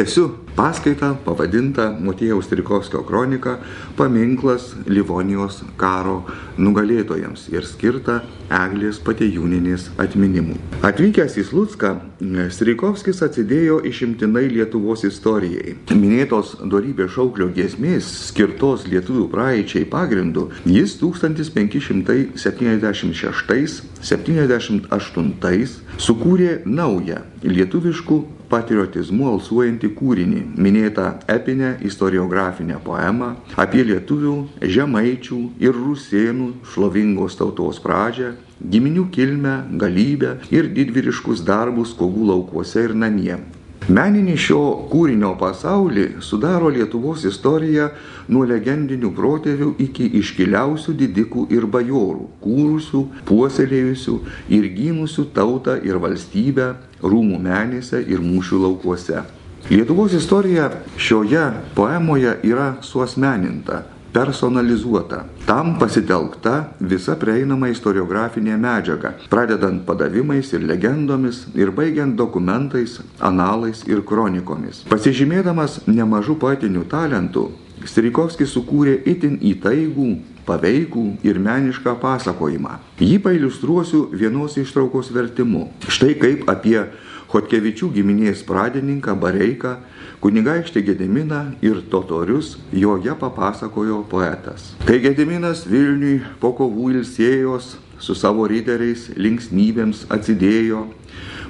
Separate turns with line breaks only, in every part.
Tesiu paskaitą pavadintą Motiejaus Trikovskio kronika Paminklas Livonijos karo nugalėtojams ir skirtą Eglės Patejūninės atminimui. Atvykęs į Slutską, Strikovskis atsidėjo išimtinai Lietuvos istorijai. Minėtos dorybės šauklio giesmės skirtos lietuvių praeičiai pagrindu jis 1576-78 sukūrė naują lietuviškų patriotizmu alsuojantį kūrinį, minėtą epinę istoriografinę poemą apie lietuvių, žemaičių ir rusėnų šlovingos tautos pradžią, giminių kilmę, galybę ir didvyriškus darbus kovų laukuose ir namie. Meninį šio kūrinio pasaulį sudaro Lietuvos istorija nuo legendinių protėvių iki iškiliausių didikų ir bajorų, kūrusių, puoselėjusių ir gynusių tautą ir valstybę rūmų menėse ir mūšių laukuose. Lietuvos istorija šioje poemoje yra suosmeninta, personalizuota. Tam pasitelkta visa prieinama istoriografinė medžiaga, pradedant padavimais ir legendomis ir baigiant dokumentais, analais ir kronikomis. Pasižymėdamas nemažų poetinių talentų, Strikovskis sukūrė itin įtaigų, paveikų ir menišką pasakojimą. Jį pailustruosiu vienos ištraukos vertimu. Štai kaip apie Hotkevičių giminės pradininką Bareiką Kunigaikštį Gediminą ir totorius joje papasakojo poetas. Kai Gediminas Vilniui po kovų ilsėjos su savo riteriais linksmybėms atsidėjo,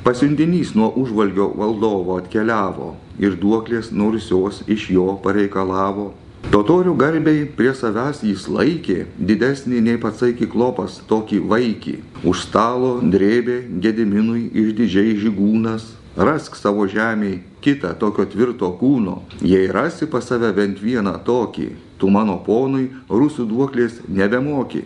pasiuntinys nuo užvalgio valdovo atkeliavo ir duoklės nurusios iš jo pareikalavo. Totorių garbiai prie savęs jis laikė, didesnį nei patsai kiklopas tokį vaikį. Už stalo drėbė Gediminui išdidžiai žygūnas, Rask savo žemėje kitą tokio tvirto kūno, jei rasi pas save bent vieną tokį, tu mano ponui rusų duoklės nebemoki,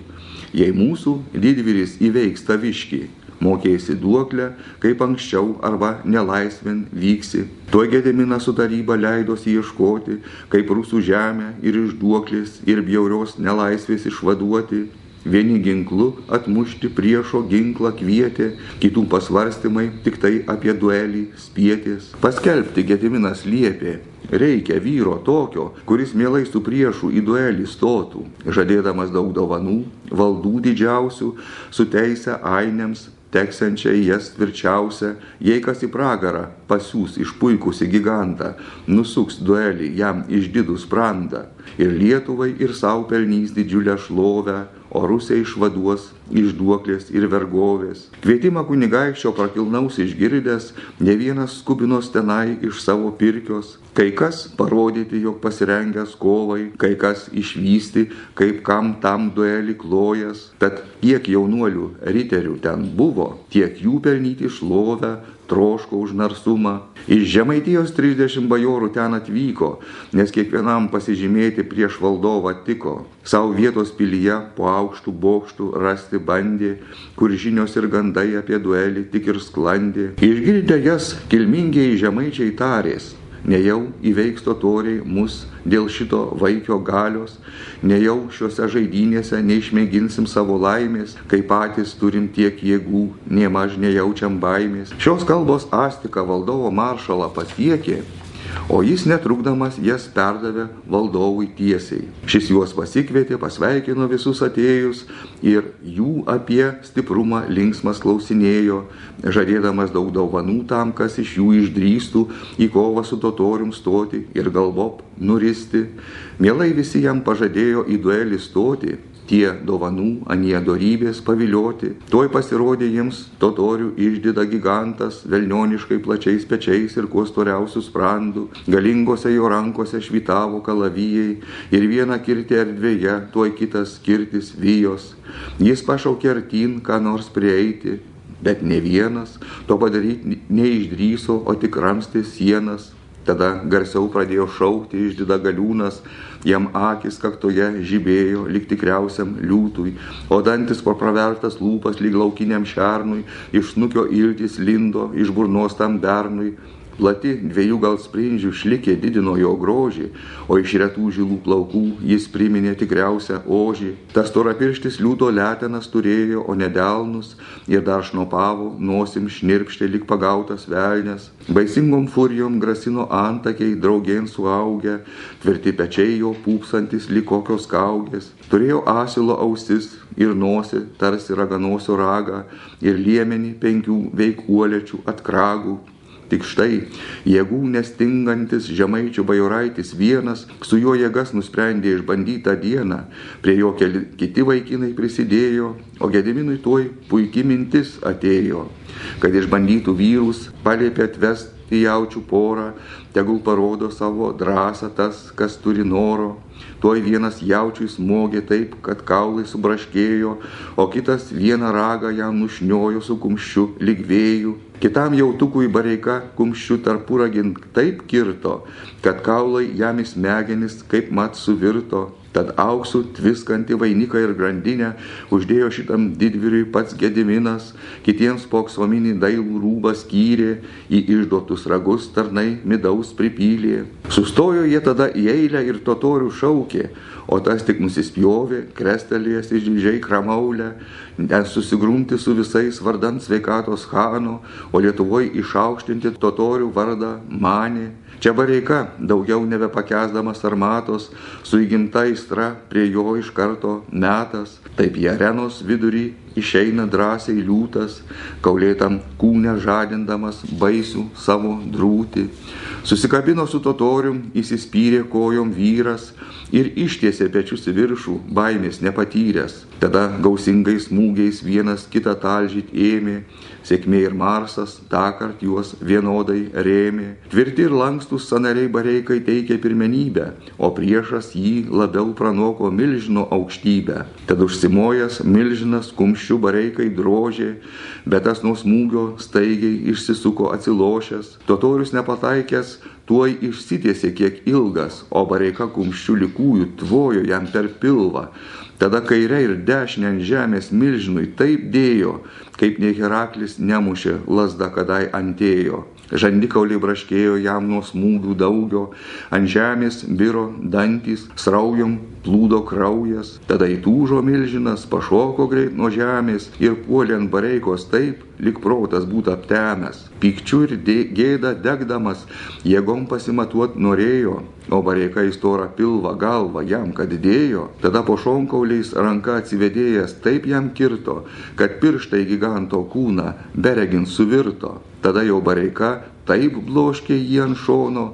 jei mūsų didvyris įveiks taviškį, mokėsi duoklę, kaip anksčiau arba nelaisvin vyksi. Tuo gedimina su taryba leidosi ieškoti, kaip rusų žemę ir iš duoklės ir bjaurios nelaisvės išvaduoti, Vieni ginklu atmušti priešo ginklą kvietė, kitų pasvarstymai tik tai apie duelį spietės. Paskelbti Gediminas liepė, reikia vyro tokio, kuris mielai su priešu į duelį stotų, žadėdamas daug dovanų, valdų didžiausių, su teisę ainiams, teksančią į jas tvirčiausią, jei kas į pragarą pasiūs išpuikusi gigantą, nusuks duelį jam išdidų sprandą ir Lietuvai ir savo pelnys didžiulę šlovę, o Rusija išvaduos iš duoklės ir vergovės. Kvietimą kunigaikščio prakilnaus išgirdęs, ne vienas skubinos tenai iš savo pirkios, kai kas parodyti, jog pasirengęs kovai, kai kas išvysti, kaip kam tam duelį klojas, tad kiek jaunuolių riterių ten buvo, tiek jų pelnyti šlovę, troško už narsumą. Iš Žemaitijos 30 bajorų ten atvyko, nes kiekvienam pasižymėti prieš valdovą tiko. Savo vietos pilyje po aukštų bokštų rasti bandė, kur žinios ir gandai apie duelį tik ir sklandė. Išgirdę jas kilmingiai žemaičiai tarės, nejau įveiks totoriai mus dėl šito vaikio galios, nejau šiuose žaidynėse neišmėginsim savo laimės, kai patys turim tiek jėgų, nie maž nejaučiam baimės. Šios kalbos astika valdovo maršalą pasiekė o jis netrukdamas jas perdavė valdovui tiesiai. Šis juos pasikvietė, pasveikino visus atėjus ir jų apie stiprumą linksmas klausinėjo, žadėdamas daug dovanų tam, kas iš jų išdrįstų į kovą su totorium stoti ir galvop nuristi. Mielai visi jam pažadėjo į duelį stoti tie dovanų, anie dorybės pavilioti. Tuoj pasirodė jiems totorių išdida gigantas, velnioniškai plačiais pečiais ir kuo storiausių sprandų, galingose jo rankose švitavo kalavijai ir vieną kirtį erdvėje, tuoj kitas kirtis vyjos. Jis pašaukė artin, ką nors prieiti, bet ne vienas to padaryti neišdryso, o tik ramstė sienas. Tada garsiau pradėjo šaukti išdida galiūnas, jam akis kaktoje žibėjo, lyg tikriausiam liūtui, o dantis po pravertas lūpas lyg laukiniam šernui, iš snukio iltis lindo, iš burnos tam bernui, plati dviejų gal sprindžių šlikė didino jo grožį, o iš retų žilų plaukų jis priminė tikriausią ožį. Tas torapirštis liūto letenas turėjo, o nedelnus, ir dar šnopavo, nosim šnirpštė lik pagautas velnės. Baisingom furijom grasino antakiai, draugien suaugę, tvirti pečiai jo pūpsantis lik kokios kaugės. Turėjo asilo ausis ir nosį, tarsi raganosio ragą, ir liemenį penkių veikuolėčių atkragų Tik štai jėgų nestingantis žemaičių bajoraitis vienas su juo jėgas nusprendė išbandytą dieną, prie jo keli, kiti vaikinai prisidėjo, o Gediminui tuoj puikiai mintis atėjo, kad išbandytų vyrus paliepė atvesti jaučių porą, tegul parodo savo drąsą tas, kas turi noro. Tuoj vienas jaučiui smogė taip, kad kaulai subraškėjo, o kitas vieną ragą jam nušniojo su kumščiu lyg vėjų. Kitam jautukui bareika kumščiu tarpuragin taip kirto, kad kaulai jam į smegenis kaip mat suvirto. Tad auksų tviskanti vainiką ir grandinę uždėjo šitam didvyriui pats Gediminas, kitiems poksominį dailų rūbą skyrė, į išduotus ragus tarnai midaus pripylė. Sustojo jie tada į eilę ir totorių šaukė, o tas tik nusispjovė, krestelėjęs išdidžiai kramaulę, nes susigrumti su visais vardant sveikatos Hano, o Lietuvoje išaukštinti totorių vardą manė. Čia bareika, daugiau nebepakesdamas armatos, su įgimta aistra prie jo iš karto metas, taip į arenos vidurį išeina drąsiai liūtas, kaulėtam kūne žadindamas baisų savo drūtį. Susikabino su totorium, įsispyrė kojom vyras ir ištiesė pečius į viršų, baimės nepatyręs. Tada gausingais smūgiais vienas kitą talžyt ėmė, sėkmė ir Marsas takart juos vienodai rėmė. Tvirti ir lankstus sanariai bareikai teikė pirmenybę, o priešas jį labiau pranoko milžino aukštybę. Tad užsimojęs milžinas kumščių bareikai drožė, bet tas nuo smūgio staigiai išsisuko atsilošęs, totorius nepataikęs, tuoj išsitiesė kiek ilgas, o bareika kumščių likųjų tvojo jam per pilvą. Tada kairė ir dešinė ant žemės milžinui taip dėjo, kaip nei Heraklis nemušė lasda kadai antėjo. Žandikauliai braškėjo jam nuo smūgių daugio, ant žemės biro dantys, sraujom plūdo kraujas, tada įtūžo milžinas, pašoko greit nuo žemės ir puolė ant bareikos taip, lik protas būtų aptemęs. Pykčių ir gėda degdamas, jėgom pasimatuot norėjo, o bareika į storą pilvą galvą jam kad dėjo, tada po šonkauliais ranka atsivedėjęs taip jam kirto, kad pirštai giganto kūną beregint suvirto. Tada jau bareika taip bloškė jį ant šono,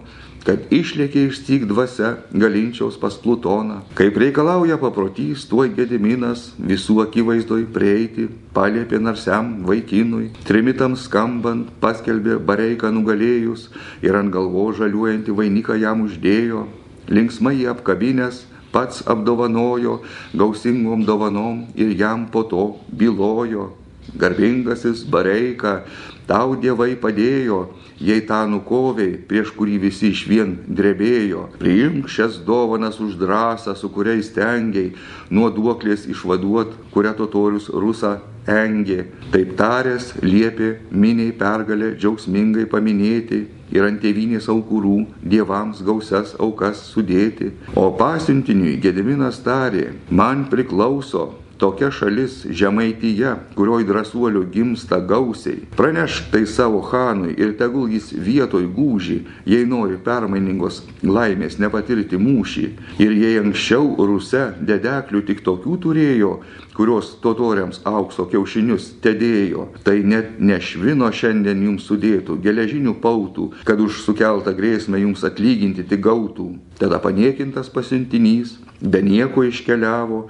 kad išlėkė išsyk dvasia galinčiaus pas Plutoną. Kaip reikalauja paprotys, tuo gediminas visų akivaizdoj prieiti, paliepė narsiam vaikinui, trimitams skambant, paskelbė bareiką nugalėjus ir ant galvo žaliuojantį vainiką jam uždėjo, linksmai jį apkabinės, pats apdovanojo gausingom dovanom ir jam po to bylojo. Garbingasis bareika, tau dievai padėjo, jei tą nukovei, prieš kurį visi iš vien drebėjo, priimk šias dovanas už drąsą, su kuriais tengiai, nuo duoklės išvaduot, kurią totorius rusą engė. Taip taręs liepė miniai pergalę džiaugsmingai paminėti ir ant tėvynės aukurų dievams gausias aukas sudėti. O pasiuntiniui Gediminas tarė, man priklauso tokia šalis Žemaityje, kurioj drąsuolių gimsta gausiai. Pranešk tai savo Hanui ir tegul jis vietoj gūžį, jei nori permainingos laimės nepatirti mūšį. Ir jei anksčiau Ruse dedeklių tik tokių turėjo, kurios totoriams aukso kiaušinius tedėjo, tai net nešvino šiandien jums sudėtų, geležinių pautų, kad už sukeltą grėsmę jums atlyginti tik gautų. Tada paniekintas pasiuntinys be nieko iškeliavo,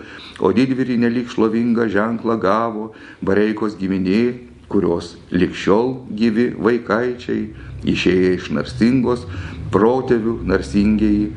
o didvyrį nelik šlovingą ženklą gavo Bareikos giminė, kurios likščiol gyvi vaikaičiai, išėję iš narsingos, protėvių narsingieji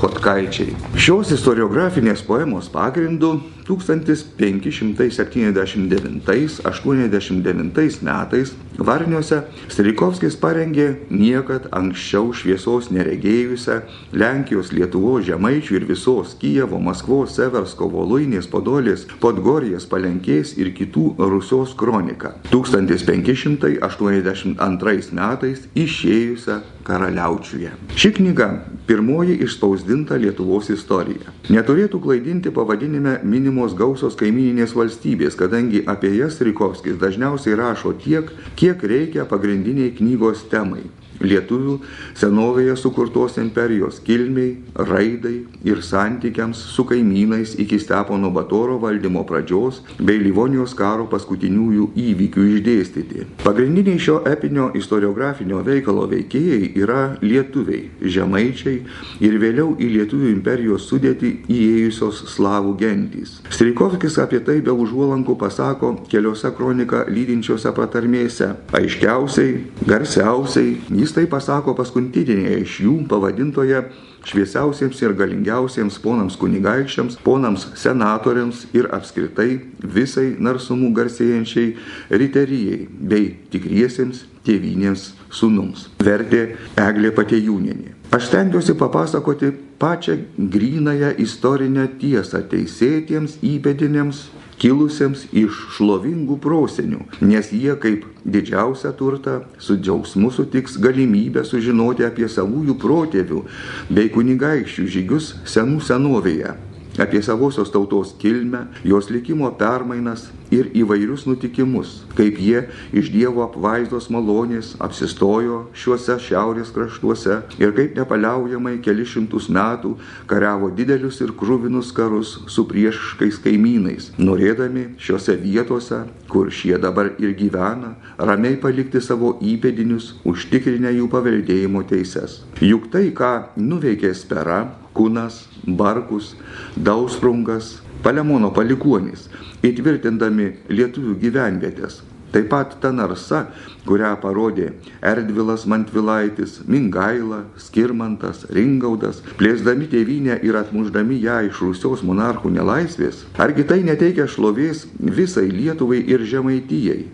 kotkaičiai. Šios istoriografinės poemos pagrindu 1579-89 metais Varniuose Strikovskis parengė niekad anksčiau šviesos neregėjusią Lenkijos, Lietuvos, Žemaičių ir visos Kijevo, Maskvos, Seversko, Voluinės, Podolės, Podgorijos, Palenkės ir kitų Rusios kroniką. 1582 metais išėjusią karaliaučiuje. Ši knyga pirmoji išspausdinta Lietuvos istorija. Neturėtų klaidinti pavadinime minimos gausios kaimininės valstybės, kadangi apie jas Rikovskis dažniausiai rašo tiek, kiek reikia pagrindiniai knygos temai lietuvių senovėje sukurtos imperijos kilmiai, raidai ir santykiams su kaimynais iki Stepono Batoro valdymo pradžios bei Livonijos karo paskutiniųjų įvykių išdėstyti. Pagrindiniai šio epinio istoriografinio veikalo veikėjai yra lietuviai, žemaičiai ir vėliau į lietuvių imperijos sudėti įėjusios slavų gentys. Streikovskis apie tai be užuolankų pasako keliose kroniką lydinčiose patarmėse. Aiškiausiai, garsiausiai jis tai pasako paskutinėje iš jų pavadintoje šviesiausiems ir galingiausiems ponams kunigaikščiams, ponams senatoriams ir apskritai visai narsumų garsėjančiai riterijai bei tikriesiems tėvinėms sunums. Vertė Eglė Patejūnienė. Aš stengiuosi papasakoti pačią grynąją istorinę tiesą teisėtiems įpėdinėms kilusiems iš šlovingų prosenių, nes jie kaip didžiausią turtą su džiaugsmu sutiks galimybę sužinoti apie savųjų protėvių bei kunigaikščių žygius senų senovėje apie savosios tautos kilmę, jos likimo permainas ir įvairius nutikimus, kaip jie iš Dievo apvaizdos malonės apsistojo šiuose šiaurės kraštuose ir kaip nepaliaujamai keli šimtus metų kariavo didelius ir krūvinus karus su priešiškais kaimynais, norėdami šiuose vietose, kur šie dabar ir gyvena, ramiai palikti savo įpėdinius, užtikrinę jų paveldėjimo teises. Juk tai, ką nuveikė Spera, Kunas, Barkus, Dausprungas, Palemono palikuonys, įtvirtindami lietuvių gyvenvietės. Taip pat ta narsa, kurią parodė Erdvilas Mantvilaitis, Mingaila, Skirmantas, Ringaudas, plėsdami tėvynę ir atmuždami ją iš Rusios monarchų nelaisvės, argi tai neteikia šlovės visai Lietuvai ir Žemaitijai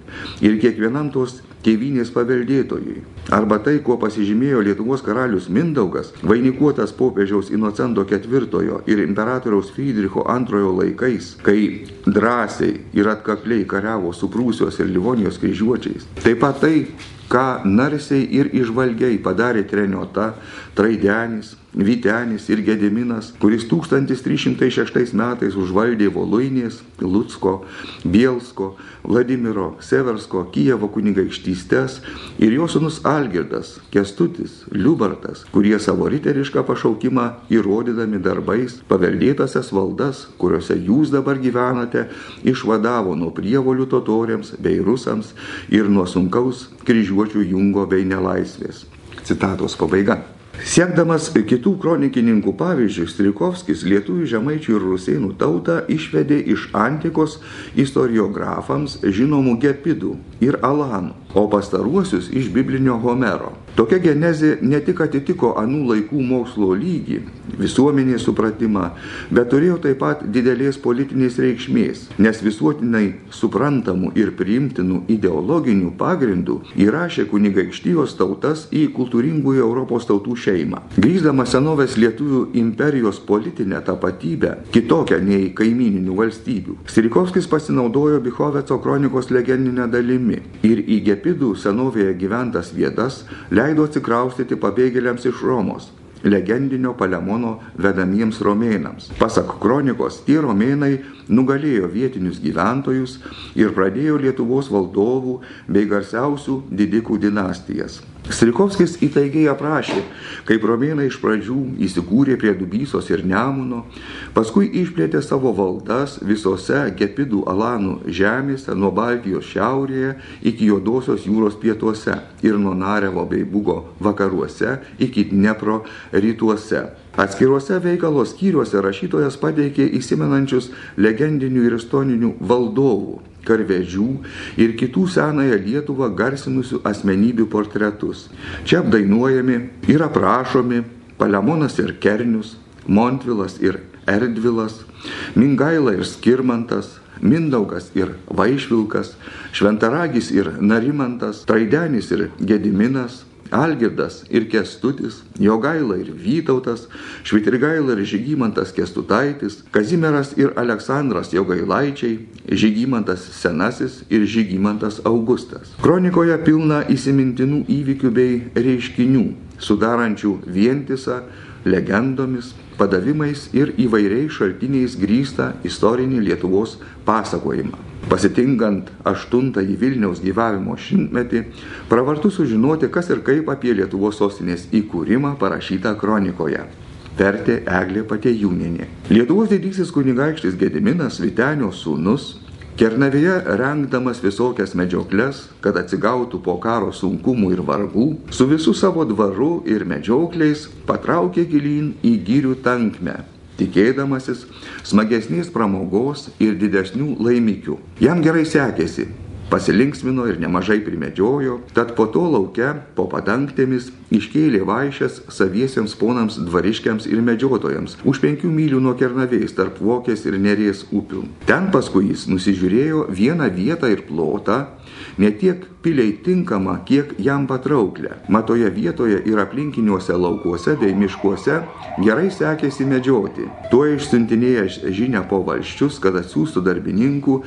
ir kiekvienam tos tėvynės paveldėtojui. Arba tai, kuo pasižymėjo Lietuvos karalius Mindaugas, vainikuotas popiežiaus Inocento IV ir imperatoriaus Friedricho II laikais, kai drąsiai ir atkakliai kariavo su Prūsijos ir Livonijos kryžiuočiais. Taip pat tai, ką narsiai ir išvalgiai padarė treniota, traidenis, Vitenis ir Gediminas, kuris 1306 metais užvaldė Voluinės, Lutsko, Bielsko, Vladimiro, Seversko, Kijevo kunigaikštystės ir jo sunus Algirdas, Kestutis, Liubartas, kurie savo riterišką pašaukimą įrodydami darbais paveldėtasias valdas, kuriuose jūs dabar gyvenate, išvadavo nuo prievolių totoriams bei rusams ir nuo sunkaus kryžiuočių jungo bei nelaisvės. Citatos pabaiga. Siekdamas kitų kronikininkų pavyzdžių, Strikovskis lietuvių žemaičių ir rusėnų tautą išvedė iš antikos istoriografams žinomų gepidų ir alanų, o pastaruosius iš biblinio Homero. Tokia genezė ne tik atitiko anų laikų mokslo lygį, visuomenės supratimą, bet turėjo taip pat didelės politinės reikšmės, nes visuotinai suprantamų ir priimtinų ideologinių pagrindų įrašė kunigaikštijos tautas į kultūringųjų Europos tautų šeimą. Grįždamas senovės lietuvių imperijos politinę tapatybę, kitokią nei kaimininių valstybių, Sirikovskis pasinaudojo Bichoveco kronikos legendinę dalimi ir į Gepidų senovėje gyventas vietas leido atsikraustyti pabėgėliams iš Romos legendinio Palemono vedamiems romėnams. Pasak kronikos, tie romėnai nugalėjo vietinius gyventojus ir pradėjo Lietuvos valdovų bei garsiausių didikų dinastijas. Strikovskis įtaigiai aprašė, kaip romėnai iš pradžių įsikūrė prie Dubysos ir Nemuno, paskui išplėtė savo valdas visose Gepidų Alanų žemėse nuo Baltijos šiaurėje iki Juodosios jūros pietuose ir nuo Narevo bei Bugo vakaruose iki Dnepro rytuose. Atskiruose veikalo skyriuose rašytojas pateikė įsimenančius legendinių ir istorinių valdovų karvedžių ir kitų senąją Lietuvą garsinusių asmenybių portretus. Čia apdainuojami ir aprašomi Palemonas ir Kernius, Montvilas ir Erdvilas, Mingaila ir Skirmantas, Mindaugas ir Vaišvilkas, Šventaragis ir Narimantas, Traidenis ir Gediminas, Algirdas ir Kestutis, Jogaila ir Vytautas, Švitrigaila ir Žygymantas Kestutaitis, Kazimieras ir Aleksandras Jogailaičiai, Žygymantas Senasis ir Žygymantas Augustas. Kronikoje pilna įsimintinų įvykių bei reiškinių, sudarančių vientisą legendomis, padavimais ir įvairiais šaltiniais grįstą istorinį Lietuvos pasakojimą. Pasitinkant aštuntąjį Vilniaus gyvavimo šimtmetį, pravartu sužinoti, kas ir kaip apie Lietuvos sostinės įkūrimą parašyta kronikoje. Vertė Eglė Patėjūninė. Lietuvos didysis kunigaikštis Gediminas Vitenio sūnus Kernavėje rengdamas visokias medžioklės, kad atsigautų po karo sunkumų ir vargų, su visų savo dvaru ir medžiokliais patraukė gilyn į gyrių tankmę, tikėdamasis smagesnės pramogos ir didesnių laimikių. Jam gerai sekėsi, pasilinksmino ir nemažai primedžiojo, tad po to laukia, po padangtėmis, iškėlė vaišės saviesiems ponams dvariškiams ir medžiotojams už penkių mylių nuo Kernavės tarp Vokės ir Neries upių. Ten paskui jis nusižiūrėjo vieną vietą ir plotą, ne tiek piliai tinkama, kiek jam patrauklę. Matoje vietoje ir aplinkiniuose laukuose bei miškuose gerai sekėsi medžioti. Tuo išsiuntinėjęs žinę po valščius, kad atsiųstų darbininkų,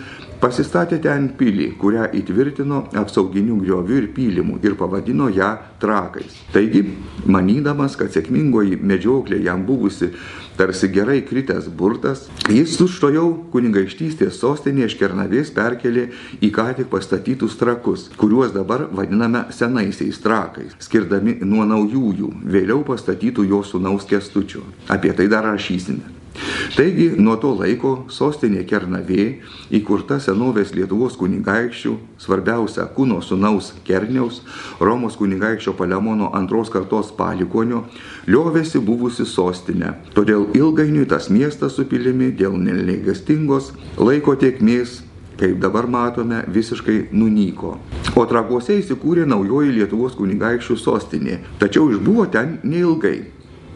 pasistatė ten pilį, kurią įtvirtino apsauginių griovių ir pylimų ir pavadino ją trakais. Taigi, manydamas, kad sėkmingoji medžioklė jam buvusi tarsi gerai kritęs burtas, jis tuštojau kunigaištystės sostinėje iš Kernavės perkelė į ką tik pastatytus trakus, kuriuos dabar vadiname senaisiais trakais, skirdami nuo naujųjų, vėliau pastatytų jo sunaus kestučių. Apie tai dar rašysime. Taigi nuo to laiko sostinė Kernavė, įkurta senovės Lietuvos kunigaikščių, svarbiausia kūno sunaus Kerniaus, Romos kunigaikščio Palemono antros kartos palikonio, liovėsi buvusi sostinė. Todėl ilgainiui tas miestas su pilimi dėl nelegastingos laiko tiekmės kaip dabar matome, visiškai nunyko. O trakuose įsikūrė naujoji Lietuvos kunigaikščių sostinė, tačiau išbuvo ten neilgai.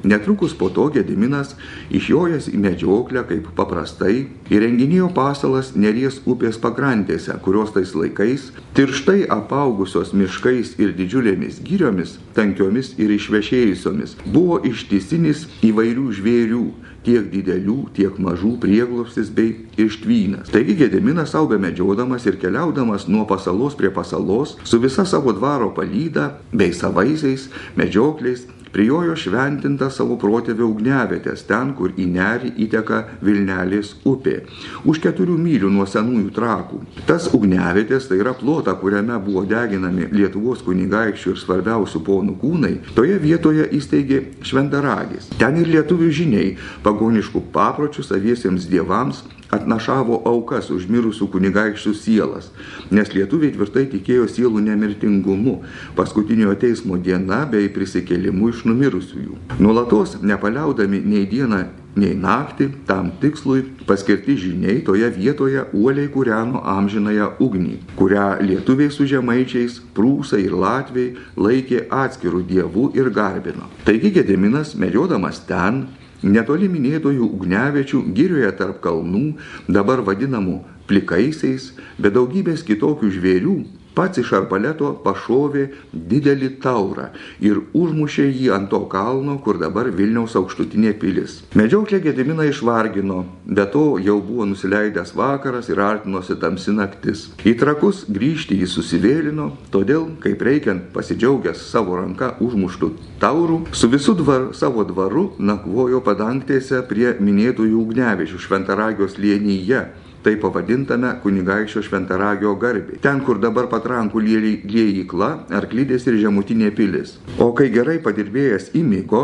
Netrukus po to Gediminas išjojęs į medžioklę kaip paprastai įrenginėjo pasalas Neries upės pakrantėse, kurios tais laikais tirštai apaugusios miškais ir didžiulėmis gyriomis, tankiomis ir išvešėjusiomis, buvo ištisinis įvairių žvėrių, tiek didelių, tiek mažų prieglopstis bei ištvynas. Taigi Gediminas savo medžiodamas ir keliaudamas nuo pasalos prie pasalos su visa savo dvaro palyda bei savaisiais medžiokliais prijojo šventintą savo protėvio ugnevietės, ten, kur į nerį įteka Vilnelės upė, už keturių mylių nuo senųjų trakų. Tas ugnevietės tai yra plota, kuriame buvo deginami Lietuvos kunigaikščių ir svarbiausių ponų kūnai, toje vietoje įsteigė šventaragis. Ten ir lietuvių žiniai pagoniškų papročių saviesiems dievams atnašavo aukas už mirusių kunigaikščių sielas, nes lietuviai tvirtai tikėjo sielų nemirtingumu, paskutinio teismo diena bei prisikėlimu iš numirusiųjų. Nuolatos nepaliaudami nei dieną, nei naktį tam tikslui paskirti žiniai toje vietoje uoliai kūreno amžinąją ugnį, kurią lietuviai su žemaičiais, prūsai ir latviai laikė atskirų dievų ir garbino. Taigi Gediminas, medžiodamas ten, Netoli minėtojų ugnevečių, girioje tarp kalnų, dabar vadinamų plikaisiais, be daugybės kitokių žvėrių, pats iš arpaleto pašovė didelį taurą ir užmušė jį ant to kalno, kur dabar Vilniaus aukštutinė pilis. Medžioklė Gediminą išvargino, be to jau buvo nusileidęs vakaras ir artinosi tamsi naktis. Į trakus grįžti jis susivėlino, todėl, kaip reikiant pasidžiaugęs savo ranką užmuštų taurų, su visu dvar, savo dvaru nakvojo padangtėse prie minėtųjų ugnevičių šventaragios lienyje tai pavadintame kunigaikščio šventaragio garbė. Ten, kur dabar patrankų liejykla, arklydės ir žemutinė pilis. O kai gerai padirbėjęs įmygo,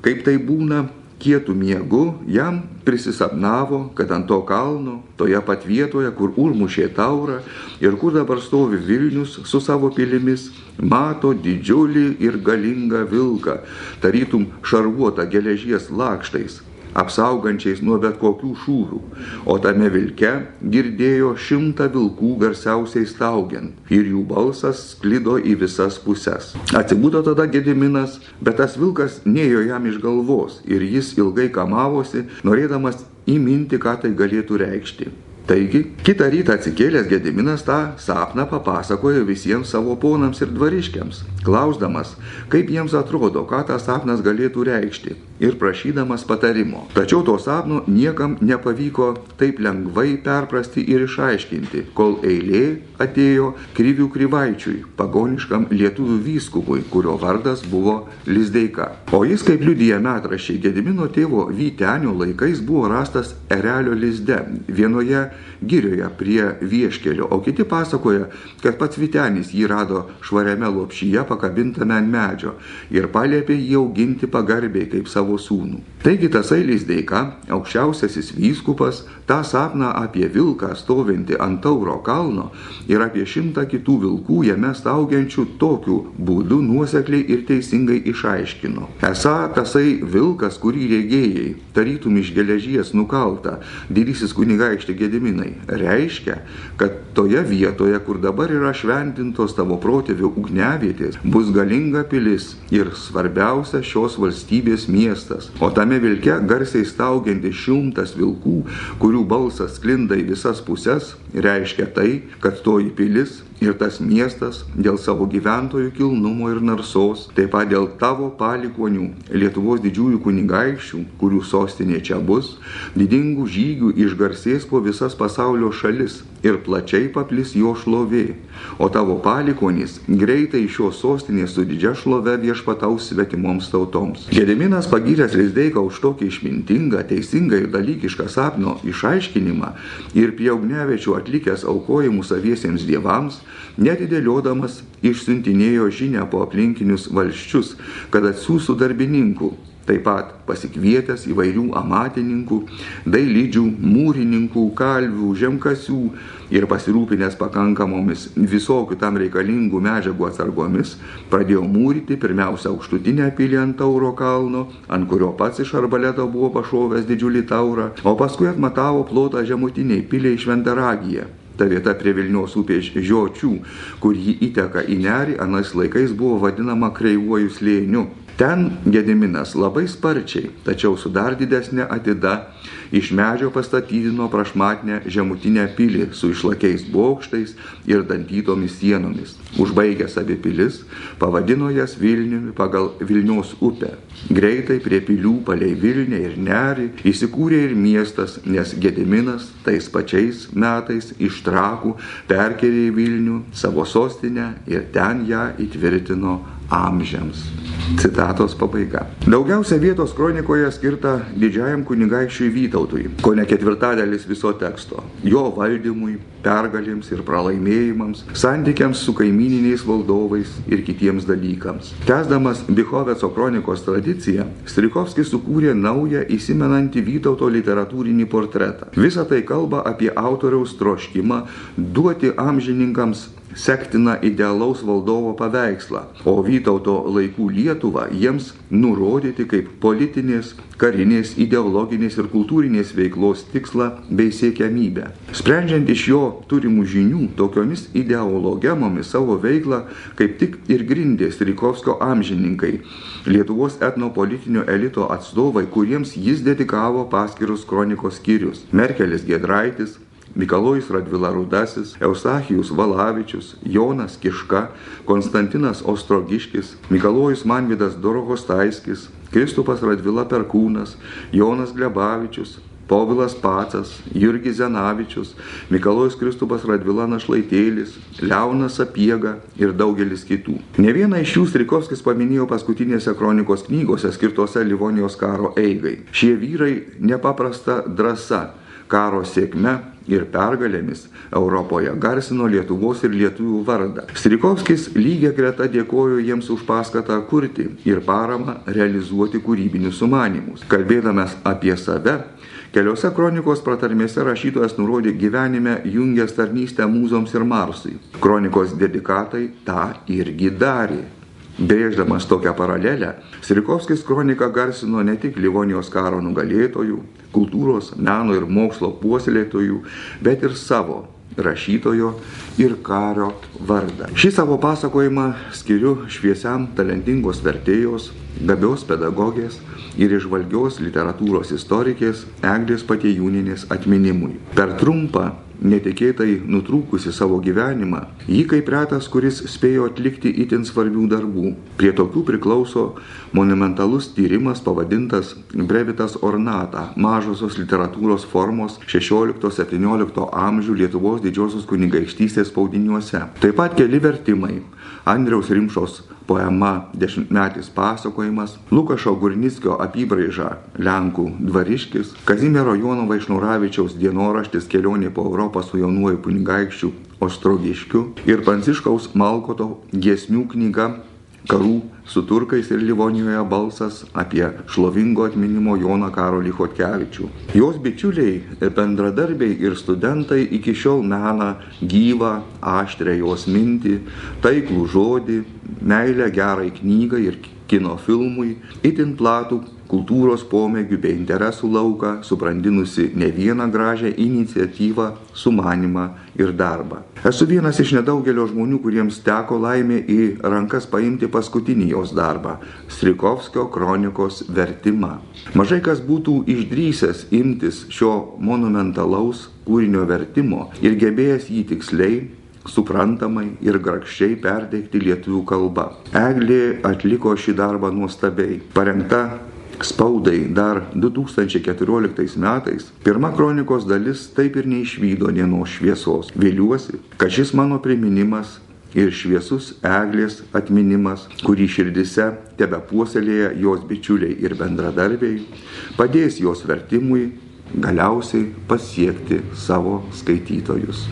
kaip tai būna, kietų miegu, jam prisisapnavo, kad ant to kalno, toje pat vietoje, kur užmušė taurą ir kur dabar stovi Vilnius su savo pilimis, mato didžiulį ir galingą vilką, tarytum šarvuotą geležies lakštais, apsaugančiais nuo bet kokių šūvių, o tame vilke girdėjo šimtą vilkų garsiausiai staugiant ir jų balsas sklido į visas puses. Atsibudo tada Gediminas, bet tas vilkas nejo jam iš galvos ir jis ilgai kamavosi, norėdamas įminti, ką tai galėtų reikšti. Taigi, kitą rytą atsikėlęs Gediminas tą sapną papasakojo visiems savo ponams ir dvariškiams, klausdamas, kaip jiems atrodo, ką tas sapnas galėtų reikšti ir prašydamas patarimo. Tačiau to sapno niekam nepavyko taip lengvai perprasti ir išaiškinti, kol eilė atėjo Kryvių Kryvaičiui, pagoniškam lietuvių vyskupui, kurio vardas buvo Lizdeika. O jis, kaip liudyja metrašiai, Gedimino tėvo Vytenio laikais buvo rastas erelio lizde vienoje girioje prie vieškelio, o kiti pasakoja, kad pats Vitenis jį rado švariame lopšyje pakabintame ant medžio ir paliepė jį auginti pagarbiai kaip savo sūnų. Taigi tasai Lizdeika, aukščiausiasis vyskupas, tą sapną apie vilką stovintį ant tauro kalno ir apie šimtą kitų vilkų jame staugiančių tokiu būdu nuosekliai ir teisingai išaiškino. Esą tasai vilkas, kurį regėjai, tarytum iš geležies nukalta, didysis kunigaikštė Gediminai, reiškia, kad toje vietoje, kur dabar yra šventintos tavo protėvių ugnevietės, bus galinga pilis ir svarbiausia šios valstybės miestas. O tame vilke garsiai staugianti šimtas vilkų, kurių balsas sklinda į visas puses, reiškia tai, kad toji pilis ir tas miestas dėl savo gyventojų kilnumo ir narsos, taip pat dėl tavo palikonių Lietuvos didžiųjų kunigaikščių, kurių sostinė čia bus, didingų žygių išgarsės po visas pasaulio šalis ir plačiai paplis jo šlovė, o tavo palikonys greitai iš šios sostinės su didžia šlove viešpataus svetimoms tautoms. Gediminas pagyręs Lizdeiką už tokį išmintingą, teisingą ir dalykišką sapno išaiškinimą ir prie ugnevečių atlikęs aukojimus saviesiems dievams, netidėliodamas išsiuntinėjo žinę po aplinkinius valščius, kad atsiųstų darbininkų, taip pat pasikvietęs įvairių amatininkų, dailydžių, mūrininkų, kalvių, žemkasių ir pasirūpinęs pakankamomis visokių tam reikalingų medžiagų atsargomis, pradėjo mūryti pirmiausia aukštutinę pilį ant tauro kalno, ant kurio pats iš arbaleto buvo pašovęs didžiulį taurą, o paskui atmatavo plotą žemutiniai piliai šventaragyje ta vieta prie Vilniaus upės žiočių, kur ji įteka į nerį, anais laikais buvo vadinama kreivuoju slėniu. Ten Gediminas labai sparčiai, tačiau su dar didesnė atida, iš medžio pastatydino prašmatnę žemutinę pilį su išlakiais bokštais ir dantytomis sienomis. Užbaigęs abi pilis, pavadino jas Vilniumi pagal Vilnios upę. Greitai prie pilių palei Vilnę ir Nerį įsikūrė ir miestas, nes Gediminas tais pačiais metais iš Trakų perkelė į Vilnių savo sostinę ir ten ją įtvirtino amžiams. Citatos pabaiga. Daugiausia vietos kronikoje skirta didžiajam kunigaikščiui Vytautui, ko ne ketvirtadalis viso teksto. Jo valdymui, pergalėms ir pralaimėjimams, santykiams su kaimininiais valdovais ir kitiems dalykams. Tesdamas Bichoveco kronikos tradiciją, Strikovskis sukūrė naują įsimenantį Vytauto literatūrinį portretą. Visą tai kalba apie autoriaus troškimą duoti amžininkams sektina idealaus valdovo paveikslą, o Vytauto laikų Lietuvą jiems nurodyti kaip politinės, karinės, ideologinės ir kultūrinės veiklos tikslą bei siekiamybę. Sprendžiant iš jo turimų žinių, tokiomis ideologemomis savo veiklą kaip tik ir grindė Strikovskio amžininkai, Lietuvos etnopolitinio elito atstovai, kuriems jis dedikavo paskirus kronikos skyrius - Merkelis Gedraitis, Mikalojus Radvila Rudasis, Eusachijus Valavičius, Jonas Kiška, Konstantinas Ostrogiškis, Mikalojus Manvidas Dorogostaiskis, Kristupas Radvila Perkūnas, Jonas Glebavičius, Povilas Pacas, Jurgis Zenavičius, Mikalojus Kristupas Radvila Našlaitėlis, Leonas Sapiega ir daugelis kitų. Ne vieną iš jų Strikovskis paminėjo paskutinėse kronikos knygose skirtose Livonijos karo eigai. Šie vyrai nepaprasta drąsa karo sėkme ir pergalėmis Europoje garsino Lietuvos ir lietuvių vardą. Strikovskis lygia greta dėkojo jiems už paskatą kurti ir paramą realizuoti kūrybinius sumanimus. Kalbėdamas apie save, Keliose kronikos pratarmėse rašytojas nurodė gyvenime jungęs tarnystę mūzoms ir Marsui. Kronikos dedikatai tą irgi darė. Brėždamas tokią paralelę, Sirikovskis kroniką garsino ne tik Livonijos karo nugalėtojų, kultūros, meno ir mokslo puoselėtojų, bet ir savo rašytojo ir kario vardą. Šį savo pasakojimą skiriu šviesiam talentingos vertėjos, gabios pedagogės ir išvalgios literatūros istorikės Eglės Patėjūninės atminimui. Per trumpą netikėtai nutrūkusi savo gyvenimą, ji kaip retas, kuris spėjo atlikti itin svarbių darbų. Prie tokių priklauso monumentalus tyrimas pavadintas Brevitas Ornata - mažosios literatūros formos 16-17 amžių Lietuvos didžiosios kunigaikštystės spaudiniuose. Taip pat keli vertimai - Andriaus Rimšos poema Dešimtmetis pasakojimas, Lukašo Gurnickio apybraiža Lenkų dvariškis, Kazimiero Jono Vaišnuravičiaus dienoraštis kelionė po Europą su jaunuoju kunigaikščiu Ostrogiškiu ir Pranciškaus Malkoto giesmių knyga karų su turkais ir Livonijoje balsas apie šlovingo atminimo Joną Karolį Hotkevičių. Jos bičiuliai, bendradarbiai ir studentai iki šiol mena gyvą, aštrę jos mintį, taiklų žodį, meilę gerai knygai ir kino filmui, itin platų kultūros pomėgių bei interesų lauką, suprandinusi ne vieną gražią iniciatyvą, sumanimą ir darbą. Esu vienas iš nedaugelio žmonių, kuriems teko laimė į rankas paimti paskutinį jos darbą - Strikovskio kronikos vertimą. Mažai kas būtų išdrysęs imtis šio monumentalaus kūrinio vertimo ir gebėjęs jį tiksliai suprantamai ir grakščiai perteikti lietuvių kalba. Eglė atliko šį darbą nuostabiai. Parengta spaudai dar 2014 metais, pirma kronikos dalis taip ir neišvydo dienos šviesos. Vėliuosi, kad šis mano priminimas ir šviesus eglės atminimas, kurį širdise tebe puoselėja jos bičiuliai ir bendradarbiai, padės jos vertimui galiausiai pasiekti savo skaitytojus.